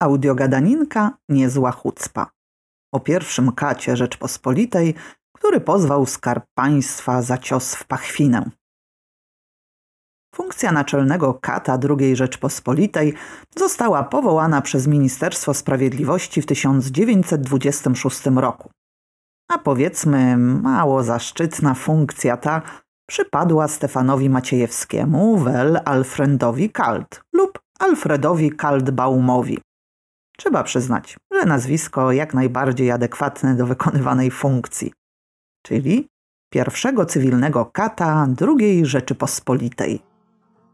Audiogadaninka niezła chucpa. O pierwszym kacie Rzeczpospolitej, który pozwał skarb państwa za cios w pachwinę. Funkcja naczelnego kata II Rzeczpospolitej została powołana przez Ministerstwo Sprawiedliwości w 1926 roku. A powiedzmy, mało zaszczytna funkcja ta przypadła Stefanowi Maciejewskiemu, wel Alfredowi Kalt lub Alfredowi Kaltbaumowi. Trzeba przyznać, że nazwisko jak najbardziej adekwatne do wykonywanej funkcji, czyli pierwszego cywilnego kata II Rzeczypospolitej.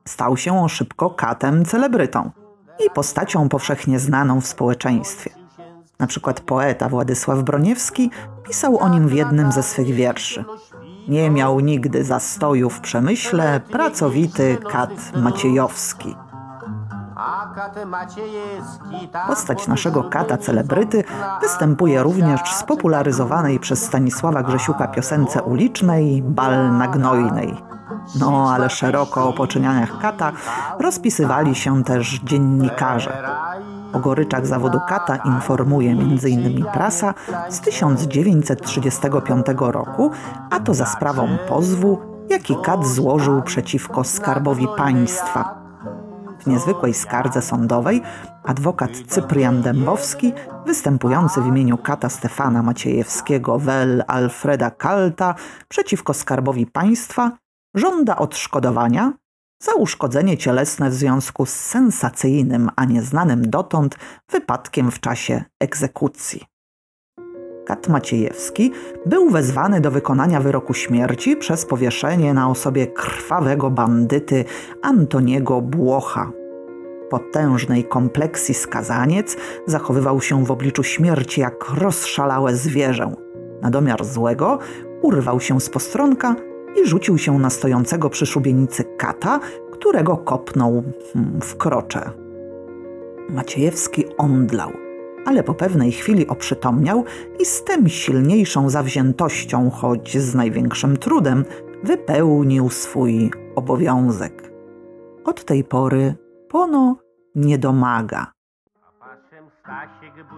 Stał się on szybko katem celebrytą i postacią powszechnie znaną w społeczeństwie. Na przykład poeta Władysław Broniewski pisał o nim w jednym ze swych wierszy. Nie miał nigdy zastoju w przemyśle pracowity kat Maciejowski. Postać naszego kata celebryty występuje również w spopularyzowanej przez Stanisława Grzesiuka piosence ulicznej Bal na Gnojnej. No, ale szeroko o poczynianiach kata rozpisywali się też dziennikarze. O goryczach zawodu kata informuje m.in. prasa z 1935 roku, a to za sprawą pozwu, jaki kat złożył przeciwko skarbowi państwa. W niezwykłej skardze sądowej adwokat Cyprian Dębowski, występujący w imieniu kata Stefana Maciejewskiego wel Alfreda Kalta przeciwko skarbowi państwa, żąda odszkodowania za uszkodzenie cielesne w związku z sensacyjnym, a nieznanym dotąd wypadkiem w czasie egzekucji. Kat Maciejewski był wezwany do wykonania wyroku śmierci przez powieszenie na osobie krwawego bandyty Antoniego Błocha. Potężnej kompleksji skazaniec zachowywał się w obliczu śmierci jak rozszalałe zwierzę. Na domiar złego urwał się z postronka i rzucił się na stojącego przy szubienicy kata, którego kopnął hmm, w krocze. Maciejewski omdlał, ale po pewnej chwili oprzytomniał i z tym silniejszą zawziętością, choć z największym trudem, wypełnił swój obowiązek. Od tej pory Pono nie domaga.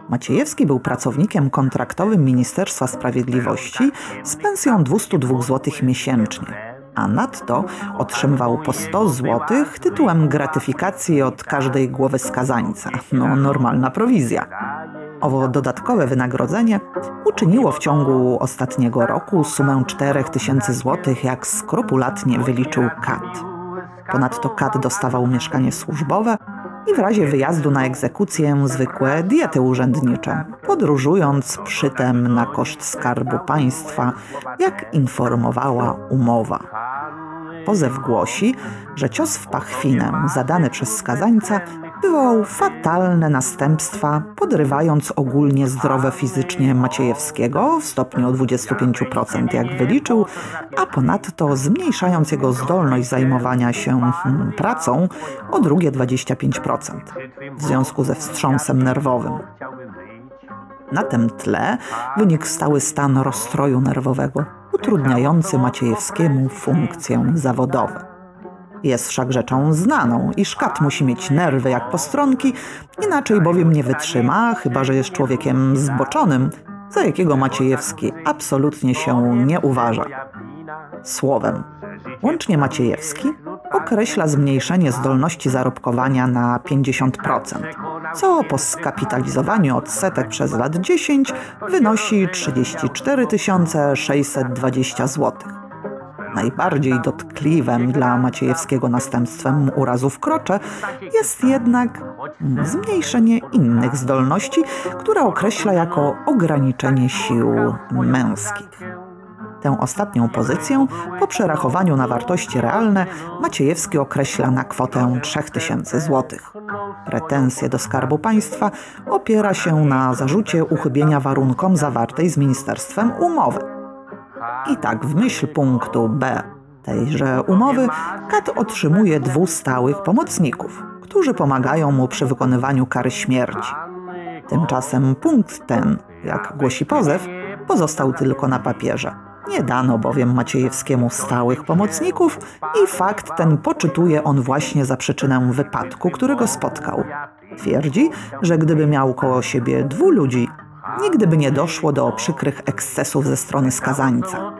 Maciejewski był pracownikiem kontraktowym Ministerstwa Sprawiedliwości z pensją 202 zł miesięcznie, a nadto otrzymywał po 100 zł tytułem gratyfikacji od każdej głowy skazańca. No, normalna prowizja. Owo dodatkowe wynagrodzenie uczyniło w ciągu ostatniego roku sumę 4000 zł, jak skrupulatnie wyliczył Kat. Ponadto Kat dostawał mieszkanie służbowe i w razie wyjazdu na egzekucję zwykłe diety urzędnicze, podróżując przytem na koszt skarbu państwa, jak informowała umowa. Pozew głosi, że cios w pachwinę zadany przez skazańca wywołał fatalne następstwa, podrywając ogólnie zdrowe fizycznie Maciejewskiego w stopniu 25%, jak wyliczył, a ponadto zmniejszając jego zdolność zajmowania się hmm, pracą o drugie 25% w związku ze wstrząsem nerwowym. Na tym tle wynikł stały stan rozstroju nerwowego, utrudniający Maciejewskiemu funkcje zawodowe. Jest wszak rzeczą znaną, iż kat musi mieć nerwy jak postronki, inaczej bowiem nie wytrzyma, chyba że jest człowiekiem zboczonym, za jakiego Maciejewski absolutnie się nie uważa. Słowem, łącznie Maciejewski określa zmniejszenie zdolności zarobkowania na 50%, co po skapitalizowaniu odsetek przez lat 10 wynosi 34 620 zł. Najbardziej dotkliwym dla Maciejewskiego następstwem urazu w krocze jest jednak zmniejszenie innych zdolności, które określa jako ograniczenie sił męskich. Tę ostatnią pozycję po przerachowaniu na wartości realne Maciejewski określa na kwotę 3000 zł. Pretensje do Skarbu Państwa opiera się na zarzucie uchybienia warunkom zawartej z ministerstwem umowy. I tak w myśl punktu B tejże umowy Kat otrzymuje dwóch stałych pomocników, którzy pomagają mu przy wykonywaniu kary śmierci. Tymczasem punkt ten, jak głosi pozew, pozostał tylko na papierze. Nie dano bowiem Maciejewskiemu stałych pomocników i fakt ten poczytuje on właśnie za przyczynę wypadku, którego spotkał. Twierdzi, że gdyby miał koło siebie dwóch ludzi, nigdy by nie doszło do przykrych ekscesów ze strony skazańca.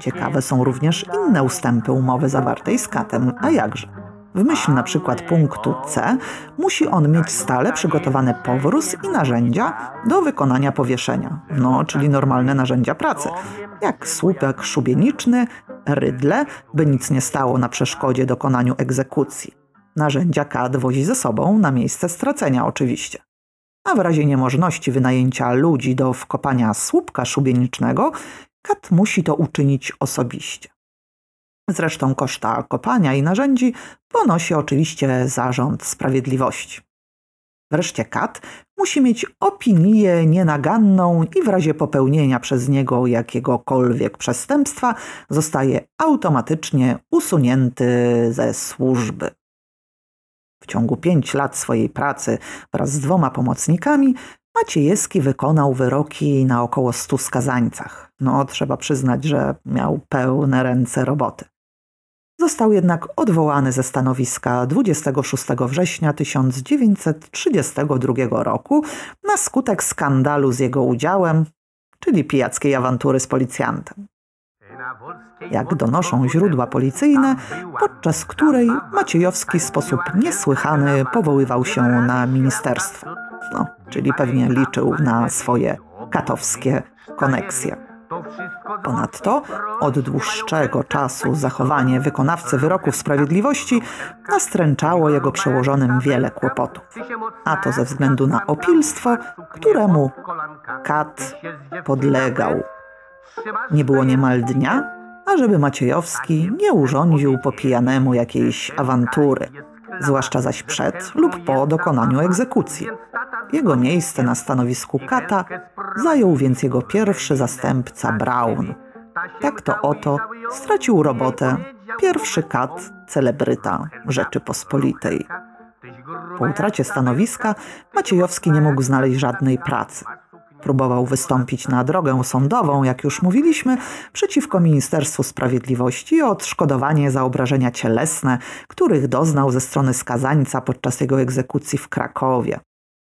Ciekawe są również inne ustępy umowy zawartej z katem, a jakże. W myśl na przykład punktu C musi on mieć stale przygotowany powróz i narzędzia do wykonania powieszenia, no czyli normalne narzędzia pracy, jak słupek szubieniczny, rydle, by nic nie stało na przeszkodzie dokonaniu egzekucji. Narzędzia kat wozi ze sobą na miejsce stracenia oczywiście. A w razie niemożności wynajęcia ludzi do wkopania słupka szubienicznego, kat musi to uczynić osobiście. Zresztą koszta kopania i narzędzi ponosi oczywiście Zarząd Sprawiedliwości. Wreszcie kat musi mieć opinię nienaganną i w razie popełnienia przez niego jakiegokolwiek przestępstwa zostaje automatycznie usunięty ze służby. W ciągu pięć lat swojej pracy wraz z dwoma pomocnikami Maciejewski wykonał wyroki na około stu skazańcach. No, trzeba przyznać, że miał pełne ręce roboty. Został jednak odwołany ze stanowiska 26 września 1932 roku na skutek skandalu z jego udziałem, czyli pijackiej awantury z policjantem. Jak donoszą źródła policyjne, podczas której Maciejowski w sposób niesłychany powoływał się na ministerstwo. No, czyli pewnie liczył na swoje katowskie koneksje. Ponadto od dłuższego czasu zachowanie wykonawcy wyroków sprawiedliwości nastręczało jego przełożonym wiele kłopotów. A to ze względu na opilstwo, któremu kat podlegał. Nie było niemal dnia, ażeby Maciejowski nie urządził po pijanemu jakiejś awantury, zwłaszcza zaś przed lub po dokonaniu egzekucji. Jego miejsce na stanowisku kata zajął więc jego pierwszy zastępca Brown. Tak to oto stracił robotę pierwszy kat celebryta Rzeczypospolitej. Po utracie stanowiska Maciejowski nie mógł znaleźć żadnej pracy. Próbował wystąpić na drogę sądową, jak już mówiliśmy, przeciwko Ministerstwu Sprawiedliwości o odszkodowanie za obrażenia cielesne, których doznał ze strony skazańca podczas jego egzekucji w Krakowie.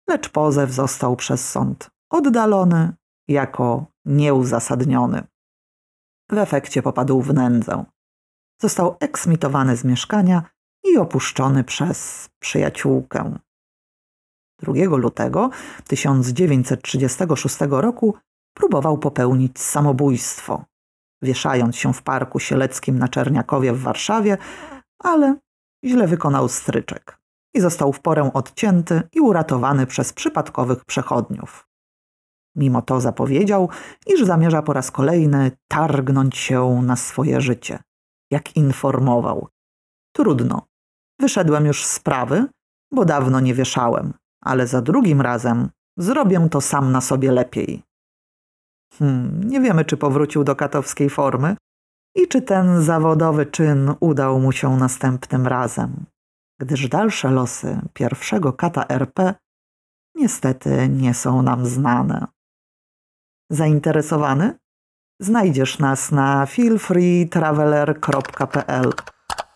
Lecz pozew został przez sąd oddalony jako nieuzasadniony. W efekcie popadł w nędzę. Został eksmitowany z mieszkania i opuszczony przez przyjaciółkę. 2 lutego 1936 roku próbował popełnić samobójstwo, wieszając się w Parku Sieleckim na Czerniakowie w Warszawie, ale źle wykonał stryczek i został w porę odcięty i uratowany przez przypadkowych przechodniów. Mimo to zapowiedział, iż zamierza po raz kolejny targnąć się na swoje życie. Jak informował. Trudno. Wyszedłem już z sprawy, bo dawno nie wieszałem ale za drugim razem zrobię to sam na sobie lepiej. Hmm, nie wiemy, czy powrócił do katowskiej formy i czy ten zawodowy czyn udał mu się następnym razem, gdyż dalsze losy pierwszego kata RP niestety nie są nam znane. Zainteresowany? Znajdziesz nas na feelfreetraveler.pl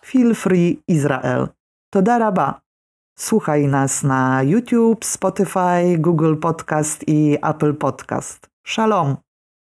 Feel Free Izrael. To daraba. Słuchaj nas na YouTube, Spotify, Google Podcast i Apple Podcast. Shalom!